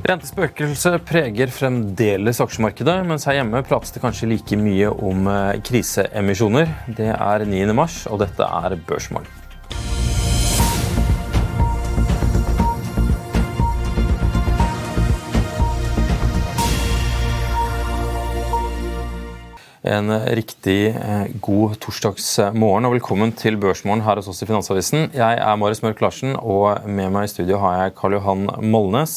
Rentespøkelset preger fremdeles aksjemarkedet, mens her hjemme prates det kanskje like mye om eh, kriseemisjoner. Det er 9. mars, og dette er Børsmorgen. En riktig eh, god torsdagsmorgen og velkommen til Børsmorgen her hos oss i Finansavisen. Jeg er Marius Mørk Larsen, og med meg i studio har jeg Karl Johan Molnes.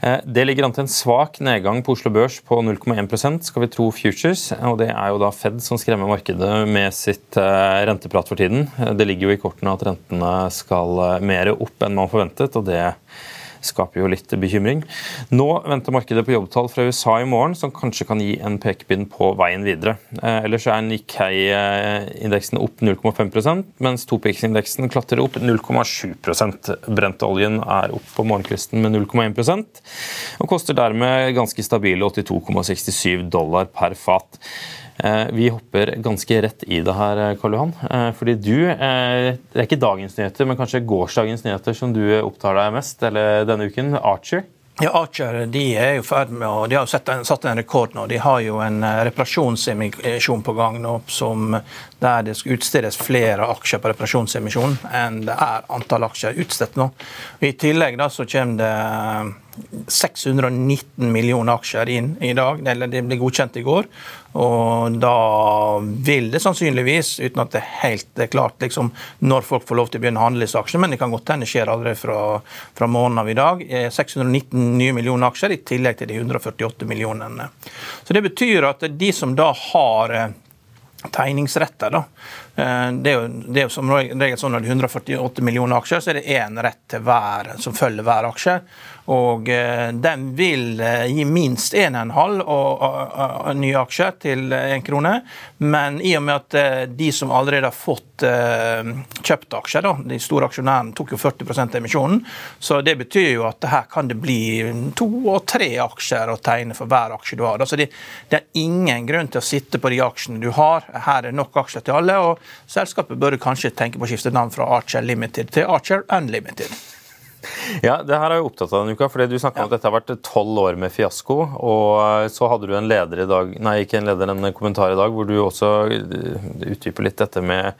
Eh, det ligger an til en svak nedgang på Oslo Børs på 0,1% skal vi tro Futures. og Det er jo da Fed som skremmer markedet med sitt eh, renteprat for tiden. Det ligger jo i kortene at rentene skal mer opp enn man forventet, og det skaper jo litt bekymring. Nå venter markedet på jobbtall fra USA i morgen, som kanskje kan gi en pekepinn på veien videre. Eh, ellers er Nikkei-indeksen opp 0,5% mens Topix-indeksen klatrer opp 0,7% Brentoljen er opp på morgenkvisten med 0,1% og koster dermed ganske stabile 82,67 dollar per fat. Eh, vi hopper ganske rett i det her, eh, Karl Johan. Eh, fordi du Det er ikke dagens nyheter, men kanskje gårsdagens nyheter som du opptar deg mest eller denne uken. Archer. Ja, Archer de er jo ferdig med å, de har jo en, satt en rekord nå. De har jo en reparasjonsemisjon på gang nå som, der det skal utstedes flere aksjer på reparasjonsemisjonen enn det er antall aksjer utstedt nå. I tillegg da så kommer det 619 millioner aksjer inn i dag. eller Det ble godkjent i går. Og da vil det sannsynligvis, uten at det er helt klart liksom, når folk får lov til å begynne å handle disse aksjene, men det kan godt hende skjer allerede fra, fra morgenen av i dag, 619 nye millioner aksjer i tillegg til de 148 millionene. Så Det betyr at de som da har eh, tegningsretter. da. Eh, det er, jo, det er jo som regel sånn Når det er 148 millioner aksjer, så er det én rett til hver som følger hver aksje. Og eh, den vil eh, gi minst 1,5 nye aksjer til én krone. Men i og med at de som allerede har fått kjøpt aksjer, da, de store aksjonærene tok jo 40% av emisjonen, så det betyr jo at her kan det bli to og tre aksjer å tegne for hver aksje du har. Så det, det er ingen grunn til å sitte på de aksjene du har. Her er nok aksjer til alle, og selskapet bør kanskje tenke på å skifte navn fra Archer Limited til Archer Unlimited. Ja, det her er jeg opptatt av denne uka, fordi Du snakka om at dette har vært tolv år med fiasko. og Så hadde du en leder i dag, nei ikke en leder, en kommentar i dag hvor du også eh, utdyper litt dette med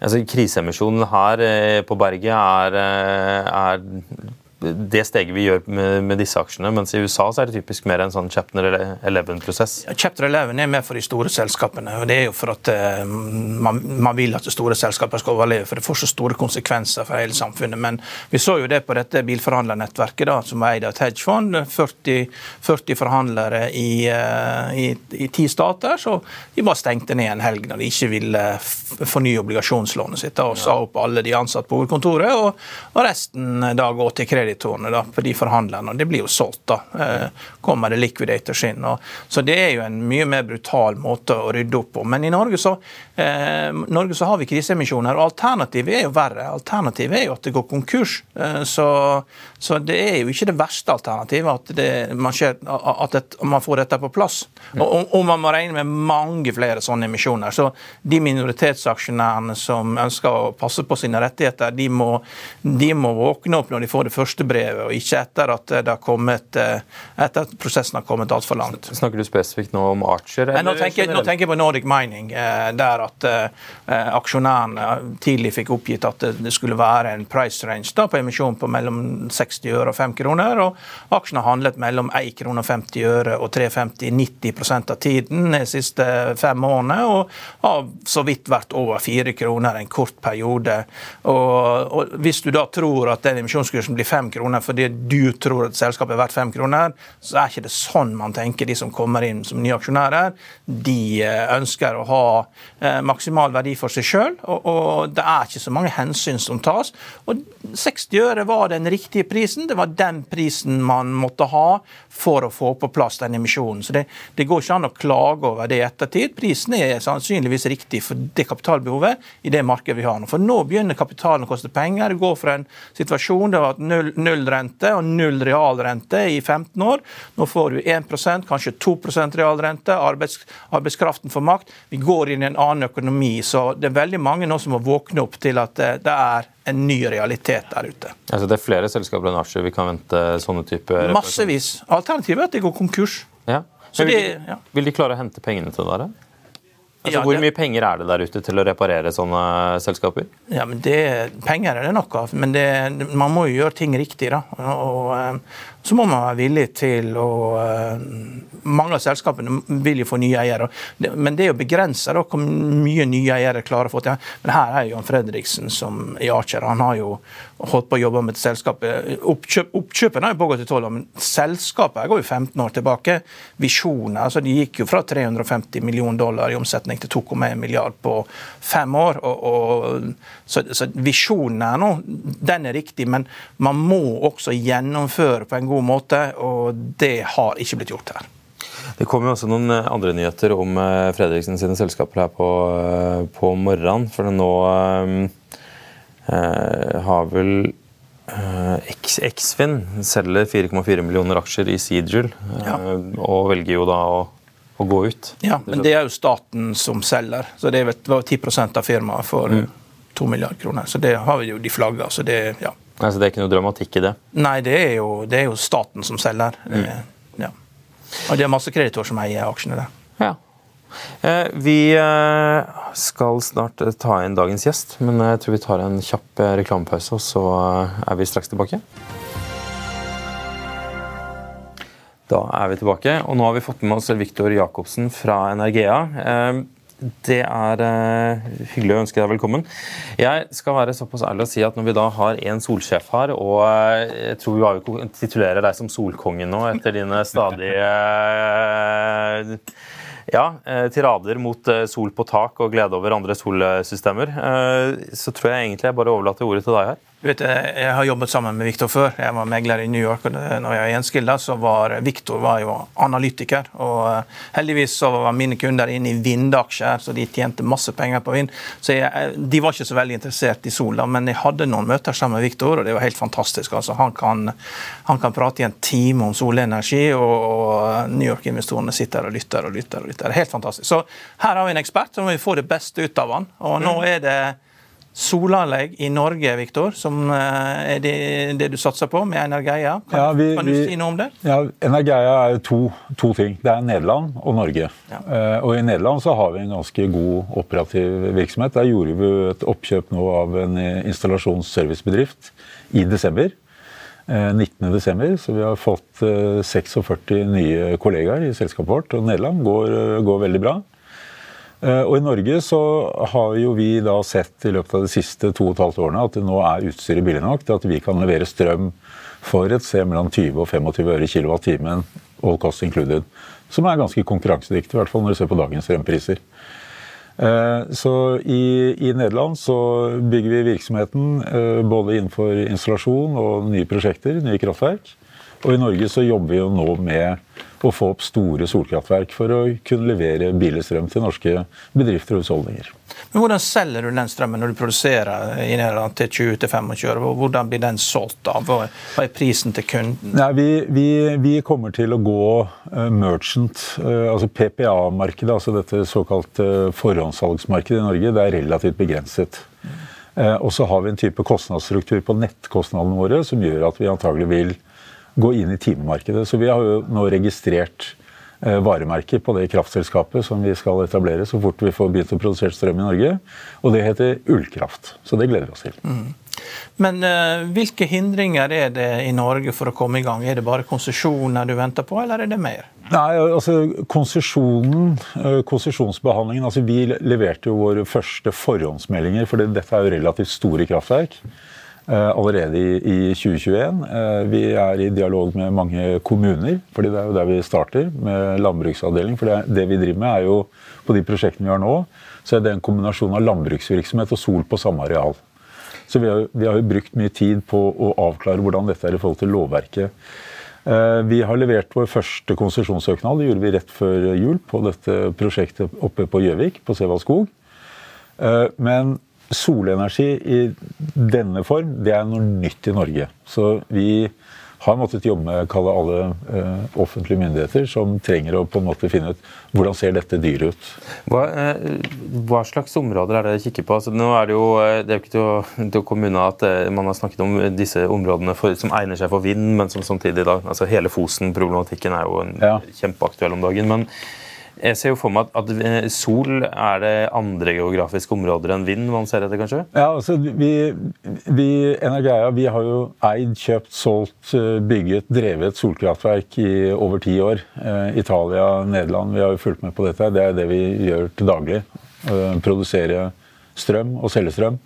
altså Kriseemisjonen her eh, på berget er, eh, er det steget vi gjør med, med, disse aksjene. Mens i USA så er det typisk mer en sånn chapter 11-prosess. Ja, chapter 11 er mer for de store selskapene. og Det er jo for at uh, man, man, vil at de store selskapene skal overleve. For det får så store konsekvenser for hele samfunnet. Men vi så jo det på dette bilforhandlernettverket, da, som er eid av et hedgefond. 40, 40 forhandlere i, uh, i, i, ti stater. Så de bare stengte ned en helg når de ikke ville fornye obligasjonslånet sitt. Og sa opp alle de ansatte på hovedkontoret, og, og resten da gå til kreditor kreditorene da, på de forhandlerne. og Det blir jo solgt. da, eh, Kommer det liquidators inn. Og, så Det er jo en mye mer brutal måte å rydde opp på. Men i Norge så, eh, Norge så har vi kriseemisjoner, og alternativet er jo verre. Alternativet er jo at det går konkurs. Eh, så, så, det er jo ikke det verste alternativet at, det, man, skjer, at det, man, får dette på plass. Og, og, man må regne med mange flere sånne emisjoner. Så de minoritetsaksjonærene som ønsker å passe på sine rettigheter, de må, de må våkne opp når de får det første brevet, og ikke etter at, det har kommet, eh, etter at prosessen har kommet altfor langt. Snakker du spesifikt nå om Archer? Eller? nå, tenker, nå, tenker, jeg på Nordic Mining, eh, der at uh, aksjonærene tidlig fikk oppgitt at det skulle være en price range da, på emisjon på mellom 60 øre og 5 kroner. og Aksjene har handlet mellom 1 krone og 50 øre og 3,50 90 av tiden de siste fem årene, og har så vidt vært over 4 kroner en kort periode. Og, og Hvis du da tror at den emisjonskursen blir 5 kroner fordi du tror at selskapet er verdt 5 kroner, så er ikke det sånn man tenker, de som kommer inn som nye aksjonærer. De eh, ønsker å ha eh, maksimal verdi for seg sjøl, og, og det er ikke så mange hensyn som tas. Og 60 øre var den riktige prisen. Det var den prisen man måtte ha for å få på plass den emisjonen. Så det, det går ikke an å klage over det i ettertid. Prisen er sannsynligvis riktig for det kapitalbehovet i det markedet vi har nå. For nå begynner kapitalen å koste penger. Det går fra en situasjon det var null, null rente og null realrente i 15 år. Nå får du 1% kanskje 2 realrente. Arbeids, arbeidskraften får makt. Vi går inn i en annen økonomi. Så det er veldig mange nå som må våkne opp til at det er en ny realitet der ute. Altså Det er flere selskaper enn aksjer vi kan vente sånne typer Massevis. Alternativet er at de går konkurs. Ja. Vil, de, ja. vil, de, klare å hente pengene til det? Der? Altså, ja, hvor mye penger er det der ute til å reparere sånne selskaper? Ja, men det, Penger er det nok av, men det, man må jo gjøre ting riktig. da. Og, og så må man være villig til å eh, Mange av selskapene vil jo få nye eiere. Men det er jo begrensa hvor mye nye eiere klarer å få til. Men her er jo Jan Fredriksen som i Archer. Han har jo holdt på å jobbe med et selskap. Oppkjøp, oppkjøpene har jo pågått i 12 år, men selskapet går jo 15 år tilbake. Visjoner altså De gikk jo fra 350 millioner dollar i omsetning til 2,1 milliard på fem år. Og, og, så, så visjonen er nå, den er riktig, men man må også gjennomføre på en god måte, og det har ikke blitt gjort her. Det kom jo også noen eh, andre nyheter om eh, Fredriksen sine selskaper her på, eh, på morgenen. For nå eh, har vel eh, Eksfin selger 4,4 millioner aksjer i Seedrill ja. og velger jo da å, å, gå ut. Ja, men det er jo staten som selger, så det var 10% av firmaet for mm. 2 milliarder kroner. Så det har vi jo de flagga. Så det, ja. Nei, så det er ikke noe dramatikk i det? Nei, det er jo, det er jo staten som selger. Mm. Ja. Og det er masse kreditorer som eier aksjene der. Ja. Eh, vi eh, skal snart eh, ta inn dagens gjest, men jeg tror vi tar en kjapp reklamepause, og så er vi straks tilbake. Da er vi tilbake, og nå har vi fått med oss Viktor Jacobsen fra Energea. Det er hyggelig å ønske deg velkommen. Jeg skal være såpass ærlig å si at når vi da har en solsjef her, og jeg tror vi har jo titulerer deg som Solkongen nå etter dine stadige ja, tirader mot sol på tak og glede over andre solsystemer, så tror jeg egentlig jeg bare overlater ordet til deg her. Vet, jeg har jobbet sammen med Viktor før. Jeg var megler i New York. og når jeg gjenskilda, så var Viktor var jo analytiker. og eh, Heldigvis så var mine kunder inne i vindaksjer, så de tjente masse penger på vind. Så jeg, De var ikke så veldig interessert i sola, men jeg hadde noen møter sammen med Viktor, og det var helt fantastisk. altså Han kan, han kan prate i en time om solenergi, og, og New York-investorene sitter og lytter og lytter. og lytter. Helt fantastisk. Så her har vi en ekspert, må vi få det beste ut av han. Og nå er det solanlegg i Norge, Viktor, som eh, er det, det, du satser på med Energeia. Kan, ja, vi, kan du si noe om det? Ja, Energeia er to, to, ting. Det er Nederland og Norge. Ja. Uh, og I Nederland så har vi en ganske god operativ virksomhet. Der gjorde vi et oppkjøp nå av en installasjonsservicebedrift i desember. Uh, 19.12., så vi har fått uh, 46 nye kollegaer i selskapet vårt. Og Nederland går, går veldig bra. Eh, og I Norge så har jo vi da sett i løpet av de siste to og et halvt årene at det nå er utstyret billig nok til at vi kan levere strøm for et sted mellom 20 og 25 øre kilowattimen, all cost included. Som er ganske konkurransedyktig, i hvert fall når du ser på dagens strømpriser. Eh, så i, i, Nederland så bygger vi virksomheten eh, både innenfor installasjon og nye prosjekter, nye kraftverk. Og i Norge så jobber vi jo nå med å få opp store solkraftverk for å kunne levere billig strøm til norske bedrifter og husholdninger. Men Hvordan selger du den strømmen når du produserer i Nederland til 20-25 øre? Hvordan blir den solgt? av? Hva er prisen til kunden? Nei, vi, vi, vi, kommer til å gå uh, merchant, uh, altså PPA-markedet, altså dette såkalte forhåndssalgsmarkedet i Norge. Det er relativt begrenset. Og så har vi en type kostnadsstruktur på nettkostnadene våre som gjør at vi antagelig vil gå inn i timemarkedet. Så vi har jo nå registrert varemerker på det kraftselskapet som vi skal etablere så fort vi får begynt å produsere strøm i Norge. Og det heter Ullkraft. Så det gleder vi oss til. Mm. Men uh, hvilke hindringer er det i Norge for å komme i gang? Er det bare konsesjoner du venter på, eller er det mer? Nei, altså Konsesjonen, uh, konsesjonsbehandlingen altså Vi leverte jo våre første forhåndsmeldinger, for dette er jo relativt store kraftverk. Uh, allerede i, i 2021. vi er i dialog med mange kommuner, fordi det er jo der vi starter, med landbruksavdeling. For det, vi driver med, er jo på de prosjektene vi har nå, så er det en kombinasjon av landbruksvirksomhet og sol på samme areal. Så vi har, vi har, jo brukt mye tid på å avklare hvordan dette er i forhold til lovverket. Eh, vi har levert vår første konsesjonssøknad det gjorde vi rett før jul på dette prosjektet oppe på Gjøvik, på Sevaldskog. skog. men solenergi i denne form, det er noe nytt i Norge. Så vi har måttet jobbe med kalle alle uh, offentlige myndigheter som trenger å på en måte finne ut hvordan ser dette dyret ut. Hva, uh, hva, slags områder er det dere kikker på? Altså, nå er Det jo eh, det er jo ikke til å, til å komme unna at uh, man har snakket om disse områdene for, som egner seg for vind, men som samtidig da, altså Hele Fosen-problematikken er jo en, ja. kjempeaktuell om dagen. men jeg ser jo for meg at, at, sol er det andre geografiske områder enn vind man ser etter, kanskje? Ja, altså vi, vi Energeia vi har jo eid, kjøpt, solgt, eh, bygget, drevet solkraftverk i over ti år. Eh, Italia, Nederland, vi har jo fulgt med på dette. Det er det vi gjør til daglig. Eh, produsere strøm og selge strøm.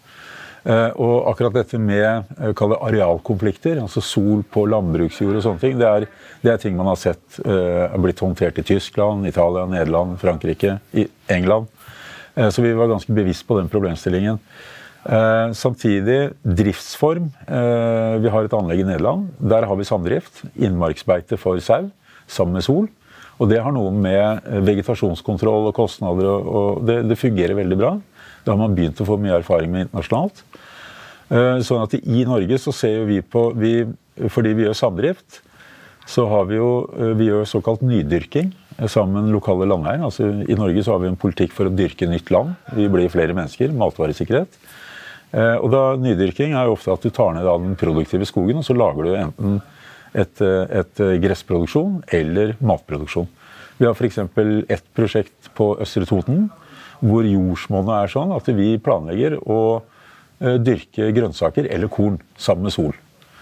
Eh, og akkurat dette med eh, arealkonflikter, altså sol på landbruksjord og sånne ting, det er, det er ting man har sett er blitt håndtert i Tyskland, Italia, Nederland, Frankrike, England. Så vi var ganske bevisst på den problemstillingen. Samtidig driftsform. vi har et anlegg i Nederland. Der har vi samdrift. Innmarksbeite for sau sammen med sol. Og det har noe med vegetasjonskontroll og kostnader og, og det, det fungerer veldig bra. Det har man begynt å få mye erfaring med internasjonalt. Eh, sånn at i Norge så ser vi på vi, Fordi vi gjør samdrift, så har vi jo eh, vi gjør såkalt nydyrking eh, sammen med lokale landeiere. Altså, I Norge så har vi en politikk for å dyrke nytt land. Vi blir flere mennesker. Matvaresikkerhet. Og da Nydyrking er jo ofte at du tar ned den produktive skogen, og så lager du enten et, et gressproduksjon eller matproduksjon. Vi har f.eks. ett prosjekt på Østre Toten hvor jordsmonnet er sånn at vi planlegger å eh, dyrke grønnsaker eller korn sammen med sol.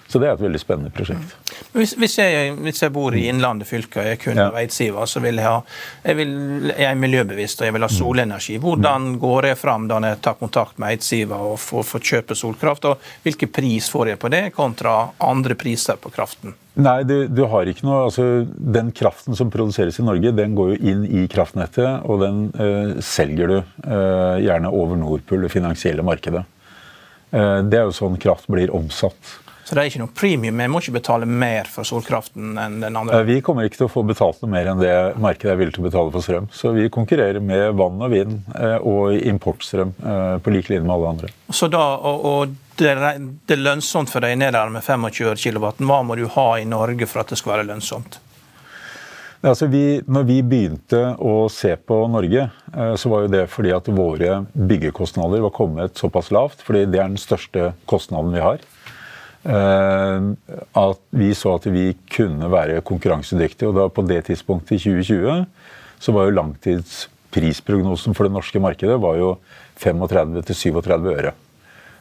Så det er et veldig spennende prosjekt. Hvis, hvis, jeg, hvis jeg, bor i Innlandet fylke og jeg kunne ja. Eidsiva, så vil jeg ha jeg, vil, jeg, er miljøbevisst og jeg vil ha mm. solenergi. Hvordan går jeg fram da jeg tar kontakt med Eidsiva og får, får kjøpe solkraft? Og hvilken pris får jeg på det, kontra andre priser på kraften? Nei, du, du, har ikke noe altså, Den kraften som produseres i Norge, den går jo inn i kraftnettet, og den øh, selger du øh, gjerne over Nordpool, det finansielle markedet. Eh, det er jo sånn kraft blir omsatt. Så det er ikke noe premium? Vi må ikke betale mer for solkraften enn den andre? Eh, vi kommer ikke til å få betalt noe mer enn det markedet er villig til å betale for strøm. Så vi konkurrerer med vann og vind eh, og importstrøm på lik linje med alle andre. Så da, og, og det, er lønnsomt for deg nedover med 25 kW. Hva må du ha i Norge for at det skal være lønnsomt? Altså vi, når vi begynte å se på Norge, så var jo det fordi at våre byggekostnader var kommet såpass lavt. fordi det er den største kostnaden vi har. Eh, at vi så at vi kunne være konkurransedyktige. Og da på det tidspunktet, i 2020, så var jo langtidsprisprognosen for det norske markedet var jo 35-37 øre.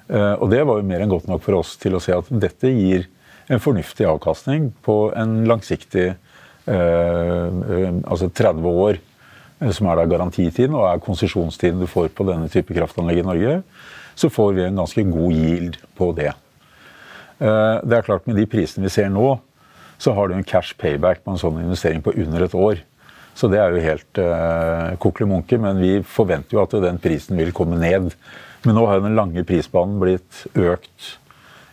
Eh, og det var jo mer enn godt nok for oss til å se at dette gir en fornuftig avkastning på en langsiktig eh, Altså 30 år, som er da garantitiden og er konsesjonstiden du får på denne type kraftanlegg i Norge, så får vi en ganske god yield på det. Eh, det er klart Med de prisene vi ser nå, så har du en cash payback på en sånn investering på under et år. Så det er jo helt uh, koklemunke, men vi forventer jo at den prisen vil komme ned. Men nå har den lange prisbanen blitt økt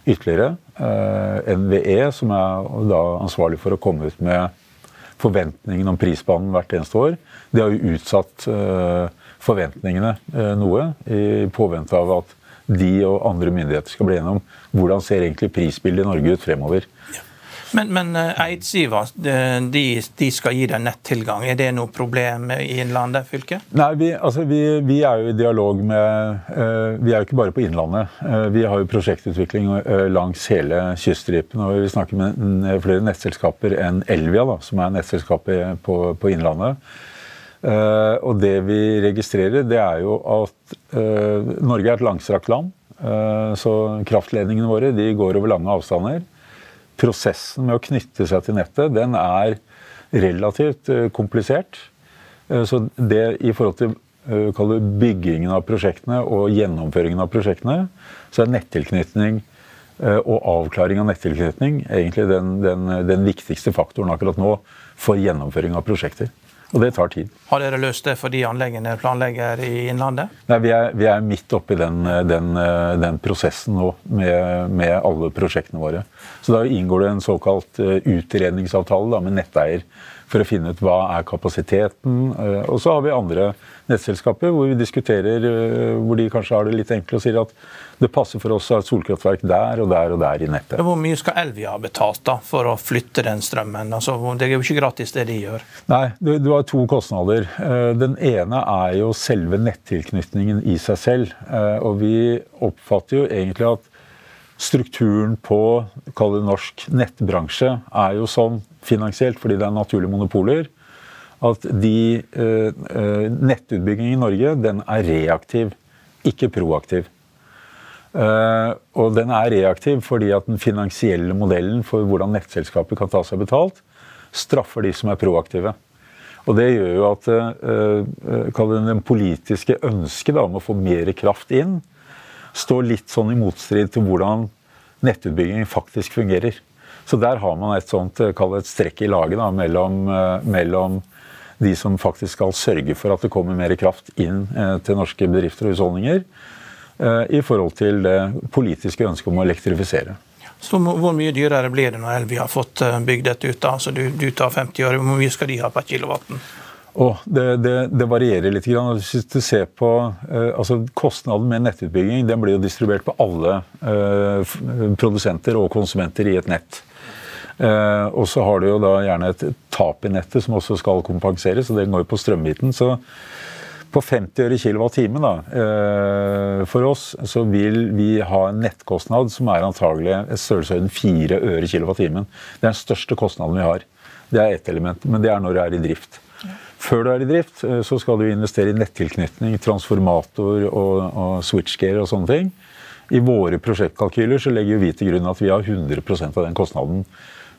ytterligere. Uh, eh, NVE, som er da ansvarlig for å komme ut med forventningene om prisbanen hvert eneste år, de har jo utsatt uh, forventningene noe i påvente av at de og andre myndigheter skal bli enige om hvordan ser egentlig prisbildet i Norge ut fremover. Ja. Men, men Eidsiva de, de, skal gi deg nettilgang. Er det noe problem i Innlandet fylke? Nei, vi, altså, vi, vi, er jo i dialog med uh, Vi er jo ikke bare på Innlandet. Uh, vi har jo prosjektutvikling langs hele kyststripen. og Vi snakker med flere nettselskaper enn Elvia, da, som er nettselskapet på, på Innlandet. Og det vi registrerer, det er jo at Norge er et langstrakt land. Så kraftledningene våre de går over lange avstander. Prosessen med å knytte seg til nettet, den er relativt komplisert. så det i forhold til byggingen av prosjektene og gjennomføringen av prosjektene, så er nettilknytning og avklaring av nettilknytning egentlig den, den, den viktigste faktoren akkurat nå for gjennomføring av prosjekter. Og det tar tid. Har dere løst det for de anleggene dere planlegger i Innlandet? Nei, Vi er, vi er midt oppi den, den, den prosessen nå med, med, alle prosjektene våre. Så Da inngår det en såkalt eh, utredningsavtale da, med netteier for å finne ut hva er kapasiteten. Eh, og så har vi andre nettselskaper hvor vi diskuterer, eh, hvor de kanskje har det litt enkelt og sier at det passer for oss å ha et solkraftverk der og der og der i nettet. Hvor mye skal Elvia ha betalt da, for å flytte den strømmen? Altså, det er jo ikke gratis det de gjør. Nei, du, du har to kostnader. Eh, den ene er jo selve nettilknytningen i seg selv. Og vi oppfatter jo egentlig at strukturen på norsk nettbransje er jo sånn finansielt, fordi det er naturlige monopoler, at de uh, uh, nettutbygging i Norge den er reaktiv, ikke proaktiv. Uh, og den er reaktiv fordi at den finansielle modellen for hvordan nettselskapet kan ta seg betalt, straffer de som er proaktive. Og det gjør jo at uh, den politiske ønsket om å få mer kraft inn, står litt sånn i motstrid til hvordan nettutbygging faktisk fungerer. Så der har man et sånt, eh, et strekk i laget da, mellom, eh, mellom, de som faktisk skal sørge for at det kommer mer kraft inn eh, til norske bedrifter og husholdninger, i forhold til det politiske ønsket om å elektrifisere. Så Hvor mye dyrere blir det når Elvi har fått bygd dette ut? da? Altså du, du tar 50 år, Hvor mye skal de ha per kilowatten? Oh, det, det, det, varierer litt. Grann. Hvis du ser på eh, altså Kostnaden med nettutbygging den blir jo distribuert på alle eh, produsenter og konsumenter i et nett. Eh, og så har du jo da gjerne et tap i nettet som også skal kompenseres, og det går jo på strømbiten. Så på 50 øre kilowattime da, eh, for oss så vil vi ha en nettkostnad som er antagelig størrelsesorden 4 øre kilowattimen. Det er den største kostnaden vi har. Det er ett element, men det er når du er i drift. Før du er i drift, eh, så skal du investere i nettilknytning, transformator og, og switchgear og sånne ting. I våre prosjektkalkyler så legger vi til grunn at vi har 100% av den kostnaden.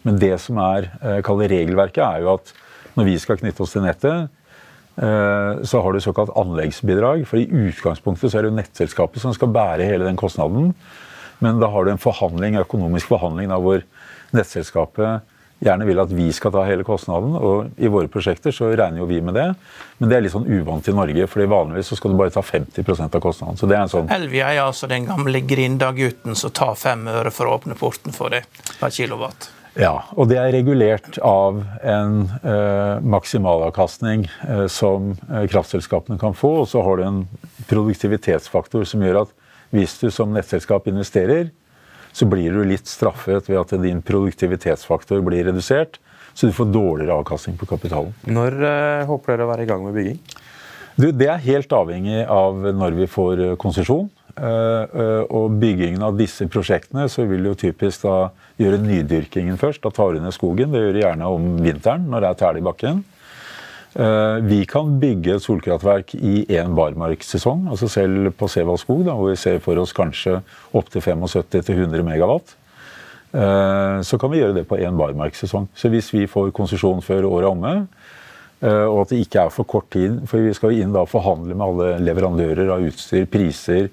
Men det som er kaller regelverket, er jo at når vi skal knytte oss til nettet, eh, så har du såkalt anleggsbidrag. For i utgangspunktet så er det jo nettselskapet som skal bære hele den kostnaden. Men da har du en forhandling, økonomisk forhandling da, hvor nettselskapet gjerne vil at vi skal ta hele kostnaden. Og i våre prosjekter så regner jo vi med det. Men det er litt sånn uvant i Norge, for vanligvis så skal du bare ta 50% av kostnaden. Så det er en sånn Elvia er altså den gamle grindagutten som tar fem øre for å åpne porten for deg per kilowatt. Ja, og det er regulert av en eh, maksimalavkastning eh, som eh, kraftselskapene kan få. Og så har du en produktivitetsfaktor som gjør at hvis du som nettselskap investerer, så blir du litt straffet ved at din produktivitetsfaktor blir redusert. Så du får dårligere avkastning på kapitalen. Når eh, håper dere å være i gang med bygging? Du, det er helt avhengig av når vi får eh, konsesjon. Uh, uh, og byggingen av disse prosjektene så vil jo typisk da gjøre nydyrkingen først. Da tar du ned skogen. Det gjør du gjerne om vinteren når det er tæl i bakken. Eh, vi kan bygge et solkraftverk i én barmarkssesong, altså selv på Sevaldskog, hvor vi ser for oss kanskje opptil 75-100 megawatt. Eh, så kan vi gjøre det på én barmarkssesong. Så hvis vi får konsesjon før året er omme, eh, og at det ikke er for kort tid, for vi skal inn da forhandle med alle leverandører av utstyr, priser,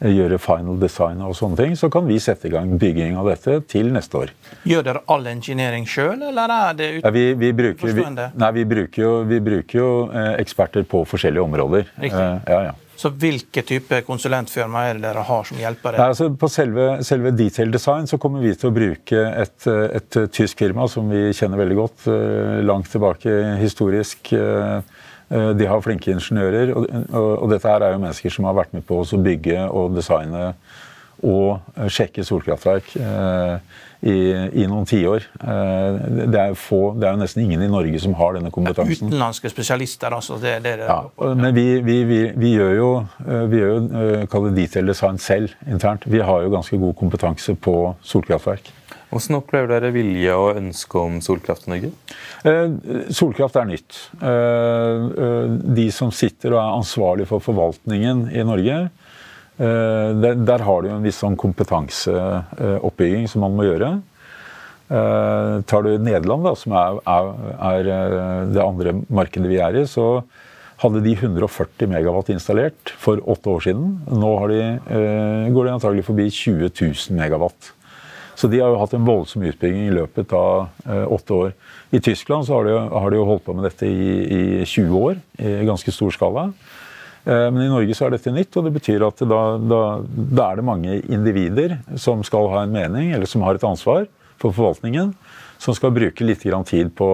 gjøre final design og sånne ting, så kan vi sette i gang bygging av dette til neste år. Gjør dere all engineering sjøl, eller er det ut... Ja, vi, vi, bruker, vi, nei, vi, bruker jo, vi bruker jo eh, eksperter på forskjellige områder. Riktig. Eh, ja, ja. Så hvilke type konsulentfirma er det dere har som hjelper dere? Nei, altså på selve, selve, detail design så kommer vi til å bruke et, et, tysk firma som vi kjenner veldig godt, eh, langt tilbake historisk. Eh, de har flinke ingeniører, og, og, og, dette her er jo mennesker som har vært med på å bygge og designe og eh, sjekke solkraftverk eh, i, i noen tiår. Det, det er jo nesten ingen i Norge som har denne kompetansen. Utenlandske spesialister, altså. Det, det, det. Ja, men vi, vi, vi, vi, gjør jo, vi gjør jo det detail design selv internt. Vi har jo ganske god kompetanse på solkraftverk. Hvordan opplever dere vilje og ønske om solkraft i Norge? Eh, solkraft er nytt. Eh, eh, de som sitter og er ansvarlig for forvaltningen i Norge, der, har du en viss sånn kompetanseoppbygging som man må gjøre. Tar du Nederland, da, som er det andre markedet vi er i, så hadde de 140 megawatt installert for åtte år siden. Nå de, går de antagelig forbi 20 000 megawatt. Så de har jo hatt en voldsom utbygging i løpet av eh, åtte år. I Tyskland så har de, har de jo holdt på med dette i, i, 20 år, i ganske stor skala. Eh, men i Norge så er dette nytt, og det betyr at da, da, da er det mange individer som skal ha en mening, eller som har et ansvar for forvaltningen, som skal bruke litt tid på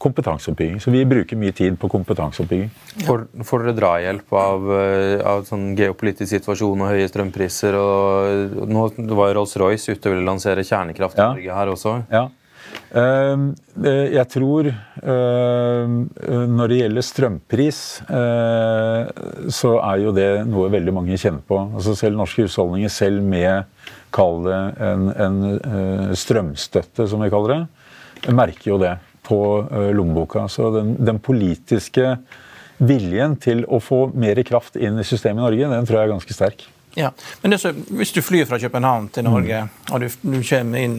kompetanseoppbygging. Så vi bruker mye tid på kompetanseoppbygging. Får, får dere drahjelp av, eh, av sånn geopolitisk situasjon og høye strømpriser? Og, nå var Rolls-Royce ute og ville lansere kjernekraft i ja. Norge her også. Ja. Ehm, eh, jeg tror ehm, når det gjelder strømpris, eh, så er jo det noe veldig mange kjenner på. Altså selv norske husholdninger, selv med kall det en, en strømstøtte, som vi kaller det, merker jo det på eh, lommeboka. Så den, den, politiske viljen til å få mer kraft inn i systemet i Norge, den tror jeg er ganske sterk. Ja, men så, Hvis du flyr fra København til Norge, mm. og du, du, kommer inn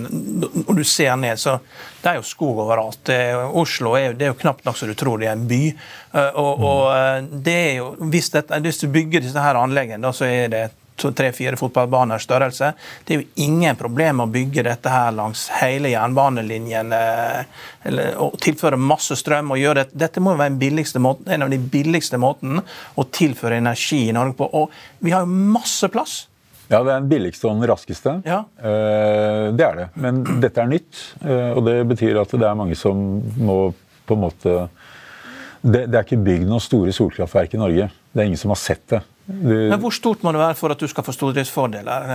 og du ser ned, så det er jo skog overalt. Det, Oslo er, det er jo knapt nok så du tror det er en by. Eh, og, mm. og eh, det er jo, hvis, dette, hvis, du bygger disse her anleggene, da, så er det tre-fire fotballbaner størrelse. Det er jo ingen problem å bygge dette her langs hele jernbanelinjen eller, og tilføre masse strøm. og gjøre det. Dette må jo være måten, en av de billigste måtene å tilføre energi i Norge på. Og vi har jo masse plass. Ja, det er den billigste og den raskeste. Ja. Eh, det er det. Men dette er nytt, eh, og det betyr at det er mange som må på en måte det, det er ikke bygd noen store solkraftverk i Norge. Det er ingen som har sett det. Men Hvor stort må det være for at du skal få stordriftsfordeler?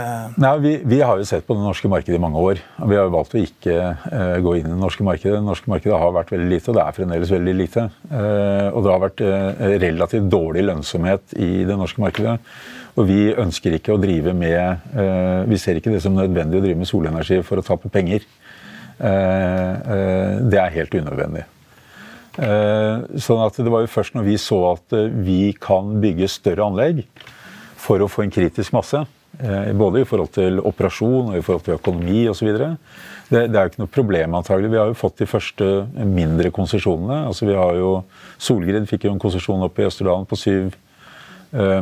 Nei, vi, vi, har jo sett på det norske markedet i mange år. Vi har jo valgt å ikke uh, gå inn i det norske markedet. Det norske markedet har vært veldig lite, og det er fremdeles veldig lite. Uh, og det har vært uh, relativt dårlig lønnsomhet i det norske markedet. Og vi ønsker ikke å drive med Vi ser ikke det som nødvendig å drive med solenergi for å tape penger. det er helt unødvendig. Eh, sånn at Det var jo først når vi så at eh, vi kan bygge større anlegg for å få en kritisk masse, eh, både i forhold til operasjon og i forhold til økonomi osv. Det, det er jo ikke noe problem, antagelig. Vi har jo fått de første mindre konsesjonene. Altså vi har jo, Solgrid fikk jo en konsesjon oppe i Østerdalen på 7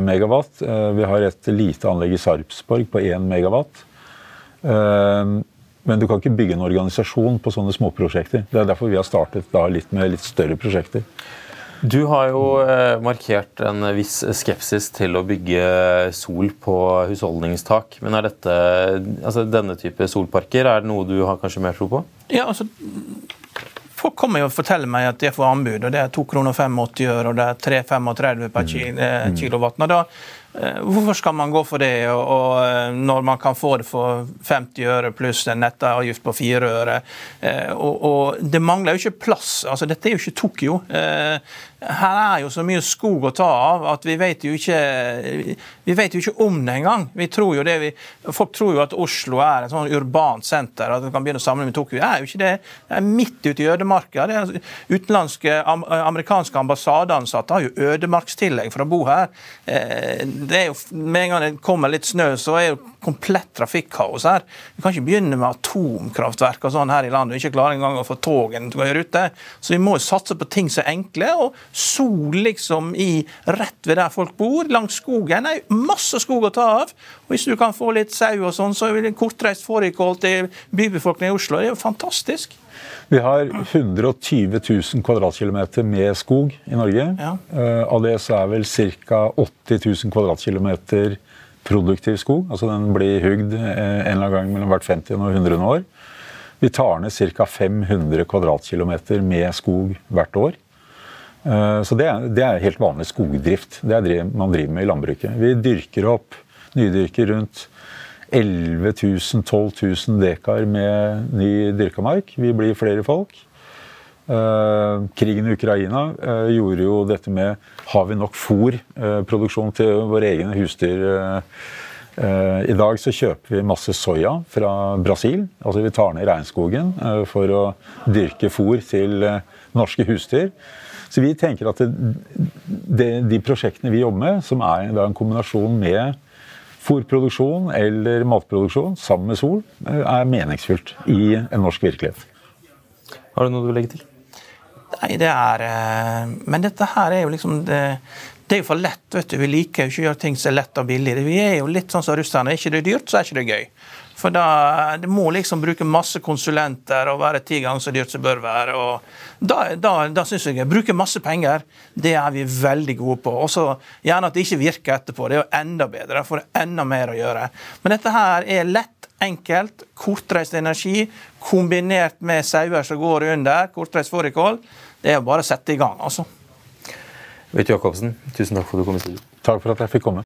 megawatt. Vi har et lite anlegg i Sarpsborg på 1 megawatt. Men du kan ikke bygge en organisasjon på sånne småprosjekter. Det er derfor vi har startet da litt med litt større prosjekter. Du har jo eh, markert en viss skepsis til å bygge sol på husholdningstak. Men er dette, altså denne type solparker er det noe du har kanskje mer tro på? Ja, altså Folk kommer jo og forteller meg at de får anbud, og det er 2,85 kroner og det er 3,35 per mm. kilowatt. Og Da Eh, hvorfor skal man gå for det, og, eh, når man kan få det for 50 øre pluss en nettavgift på 4 øre? Eh, og, Det mangler jo ikke plass. altså Dette er jo ikke Tokyo. Her er jo så mye skog å ta av at vi vet jo ikke, vi vet jo ikke om det engang. Vi tror jo det, vi, folk tror jo at Oslo er et sånn urbant senter, at vi kan begynne å samle med Tokyo. Det er jo ikke det. Det er midt ute i ødemarka. Utenlandske, amerikanske ambassadeansatte har jo ødemarkstillegg for å bo her det er jo, Med en gang det kommer litt snø, så er jo komplett trafikkaos her. Vi kan ikke begynne med atomkraftverk og sånn her i landet og ikke klare engang å få togene til å gå i rute. Så vi må jo satse på ting som er enkle. Og sol liksom i rett ved der folk bor, langs skogen. Det er masse skog å ta av. Og hvis du kan få litt sau og sånn, så vil en kortreist fårikål til bybefolkningen i Oslo. Det er jo fantastisk. Vi har 120 000 kvadratkilometer med skog i Norge. Ja. Uh, av det så er vel ca. 80 000 kvadratkilometer produktiv skog. Altså den blir hugd eh, en eller annen gang mellom hvert 50 og 100 år. Vi tar ned ca. 500 kvadratkilometer med skog hvert år. Uh, så det er, det er, helt vanlig skogdrift. Det er det man driver med i landbruket. Vi dyrker opp, nydyrker rundt 11 000-12 000 dekar med ny dyrka mark. Vi blir flere folk. Uh, krigen i Ukraina uh, gjorde jo dette med Har vi nok fôrproduksjon uh, til våre egne husdyr? I dag så kjøper vi masse soya fra Brasil. Altså vi tar ned regnskogen for å dyrke fôr til norske husdyr. Så vi tenker at det, de prosjektene vi jobber med, som er en kombinasjon med fôrproduksjon eller matproduksjon sammen med sol, er meningsfylt i en norsk virkelighet. Har du noe du vil legge til? Nei, det er eh, Men dette her er jo liksom det, det er jo for lett. vet du. Vi liker jo ikke å gjøre ting som er lett og billig. Vi er jo litt sånn som russerne. Er ikke det dyrt, så er ikke det gøy. For da det må liksom bruke masse konsulenter og være ti ganger så dyrt som det bør være. og Da, da, da syns jeg bruke masse penger, det er vi veldig gode på. Og så gjerne at det ikke virker etterpå. Det er jo enda bedre. Får enda mer å gjøre. Men dette her er lett, enkelt, kortreist energi kombinert med sauer som går under, kortreist fårikål. Det er bare å sette i gang, altså. Øyt Jacobsen, tusen takk for at du kom i studio. Takk for at jeg fikk komme.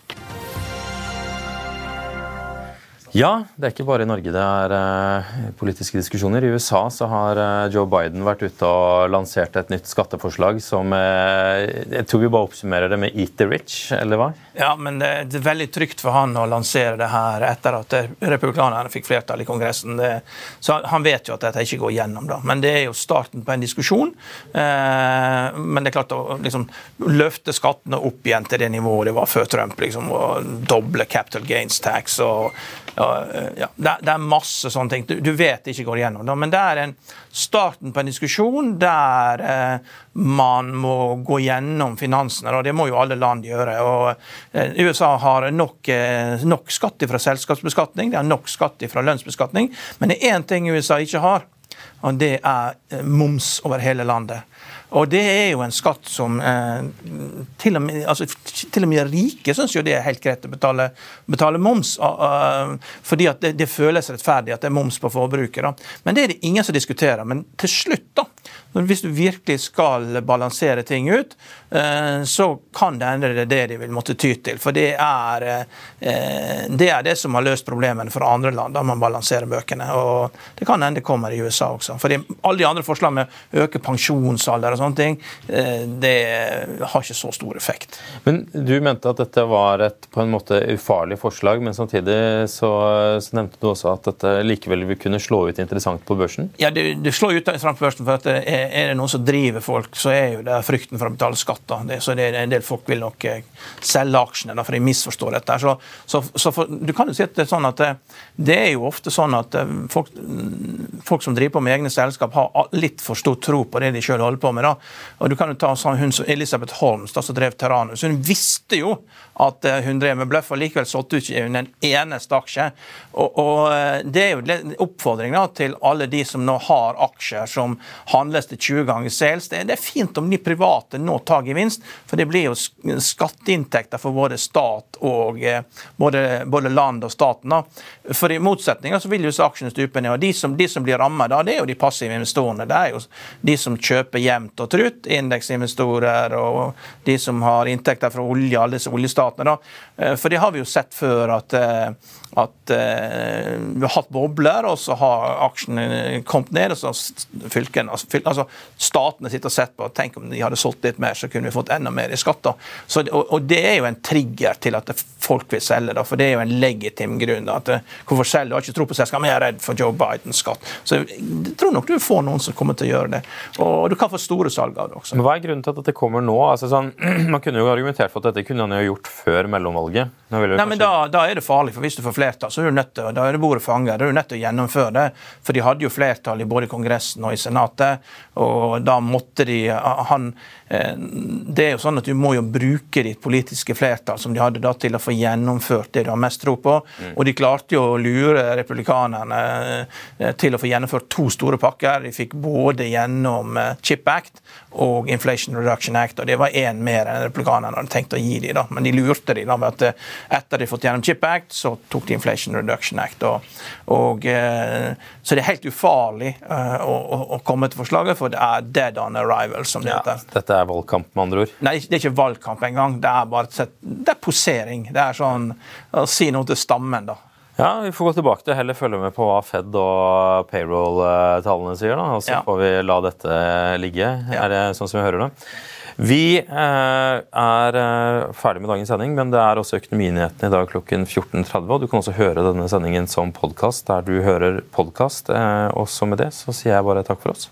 Ja, det er ikke bare i Norge det er uh, politiske diskusjoner. I USA så har uh, Joe Biden vært ute og lansert et nytt skatteforslag som uh, Jeg tror vi bare oppsummerer det med 'eat the rich', eller hva? Ja, men det, det, er veldig trygt for han å lansere det her etter at republikanerne fikk flertall i Kongressen. Det, så Han vet jo at dette ikke går gjennom, da. Men det er jo starten på en diskusjon. men det er klart å liksom, løfte skattene opp igjen til det nivået det var før Trump, liksom, og doble capital gains tax og ja, ja, det, det, er masse sånne ting. Du, du vet det ikke går igjennom. Da, men det er en starten på en diskusjon der eh, man må gå gjennom finansene. og Det må jo alle land gjøre. og eh, USA har nok, eh, nok skatt fra selskapsbeskatning, det er nok skatt fra lønnsbeskatning. Men det er én ting USA ikke har, og det er eh, moms over hele landet. Og det er jo en skatt som eh, til, og med, altså, til, og med, rike syns jo det er helt greit å betale, betale moms. Uh, fordi at det, det, føles rettferdig at det er moms på forbruket. Da. Men det er det ingen som diskuterer. Men til slutt, da, hvis du virkelig skal balansere ting ut, uh, så kan det hende det er det de vil måtte ty til. For det er, uh, det er det som har løst problemene for andre land, da man balanserer bøkene. Og det kan hende det kommer i USA også. For alle de andre forslagene med å øke pensjonsalder og sånne ting, eh, det har ikke så stor effekt. Men Du mente at dette var et på en måte ufarlig forslag, men samtidig så, så nevnte du også at dette likevel vil kunne slå ut interessant på børsen? Ja, det, det slår ut interessant på børsen. for at er det noen som driver folk, så er jo det frykten for å betale skatter. Det, så det er en del folk vil nok eh, selge aksjene, da, for de misforstår dette. Så, så, så for, du kan jo si at det er sånn at det, det er jo ofte sånn at folk, folk, som driver på med egne selskap, har litt for stor tro på det de sjøl holder på med. da. Og du kan jo ta sånn hun Elisabeth Holmes, da, som drev Terranus. Hun visste jo at hun drev med bløff, og likevel solgte hun ikke en eneste aksje. Og, og Det er jo en oppfordring da, til alle de som nå har aksjer som handles til 20 ganger sales. Det, er fint om de private nå tar gevinst, for det blir jo skatteinntekter for både stat og eh, både, både land og staten. For i motsetning så vil jo aksjene stupe ned. og De som, de som blir rammet da, det er jo de passive investorene. Det er jo de som kjøper jevnt og trutt, indeksinvestorer og de som har inntekter fra olje, alle disse oljestatene. da. Eh, for det har vi jo sett før at, eh, at vi har hatt bobler, og så har aksjene kommet ned. og så fylkene, altså, altså Statene sitter og sett på Tenk om de hadde solgt litt mer, så kunne vi fått enda mer i skatter. Så, og, og, Det er jo en trigger til at folk vil selge, da, for det er jo en legitim grunn. Da, at, hvorfor selger du? har ikke tro på selskap, men jeg er redd for Joe Bidens skatt. Så jeg tror nok du får noen som kommer til å gjøre det. Og du kan få store salg av det også. Men Hva er grunnen til at dette kommer nå? Altså, sånn, man kunne jo argumentert for at dette kunne han jo gjort før mellomvalget. Nei, kanskje... men da, da, er det farlig, for hvis du får flertall, så er du nødt til, da er det bordet fanget. Da er du nødt til å gjennomføre det. For de hadde jo flertall i både Kongressen og i Senatet, og da måtte de han, eh, Det er jo sånn at du må jo bruke ditt politiske flertall som de hadde da til å få gjennomført det du har mest tro på. Mm. Og de klarte jo å lure republikanerne eh, til å få gjennomført to store pakker. De fikk både gjennom eh, Chip Act og Inflation Reduction Act, og det var én mer enn republikanerne hadde tenkt å gi dem. Da. Men de lurte dem da med at etter de fått gjennom Chip Act, så tok de Inflation Reduction Act. Og, og, så det er helt ufarlig å, å, komme til forslaget, for det er dead on arrival, som det heter. Dette er valgkamp, med andre ord? Nei, det er ikke valgkamp engang. Det er bare det er posering. Det er sånn å si noe til stammen, da. Ja, Vi får gå tilbake til heller følge med på hva Fed og payroll-tallene sier. da, og Så ja. får vi la dette ligge. Ja. Er det sånn som vi hører det? Vi eh, er eh, ferdig med dagens sending, men det er også Økonominyhetene i dag klokken 14.30. og Du kan også høre denne sendingen som podkast der du hører podkast. Eh, også med det så sier jeg bare takk for oss.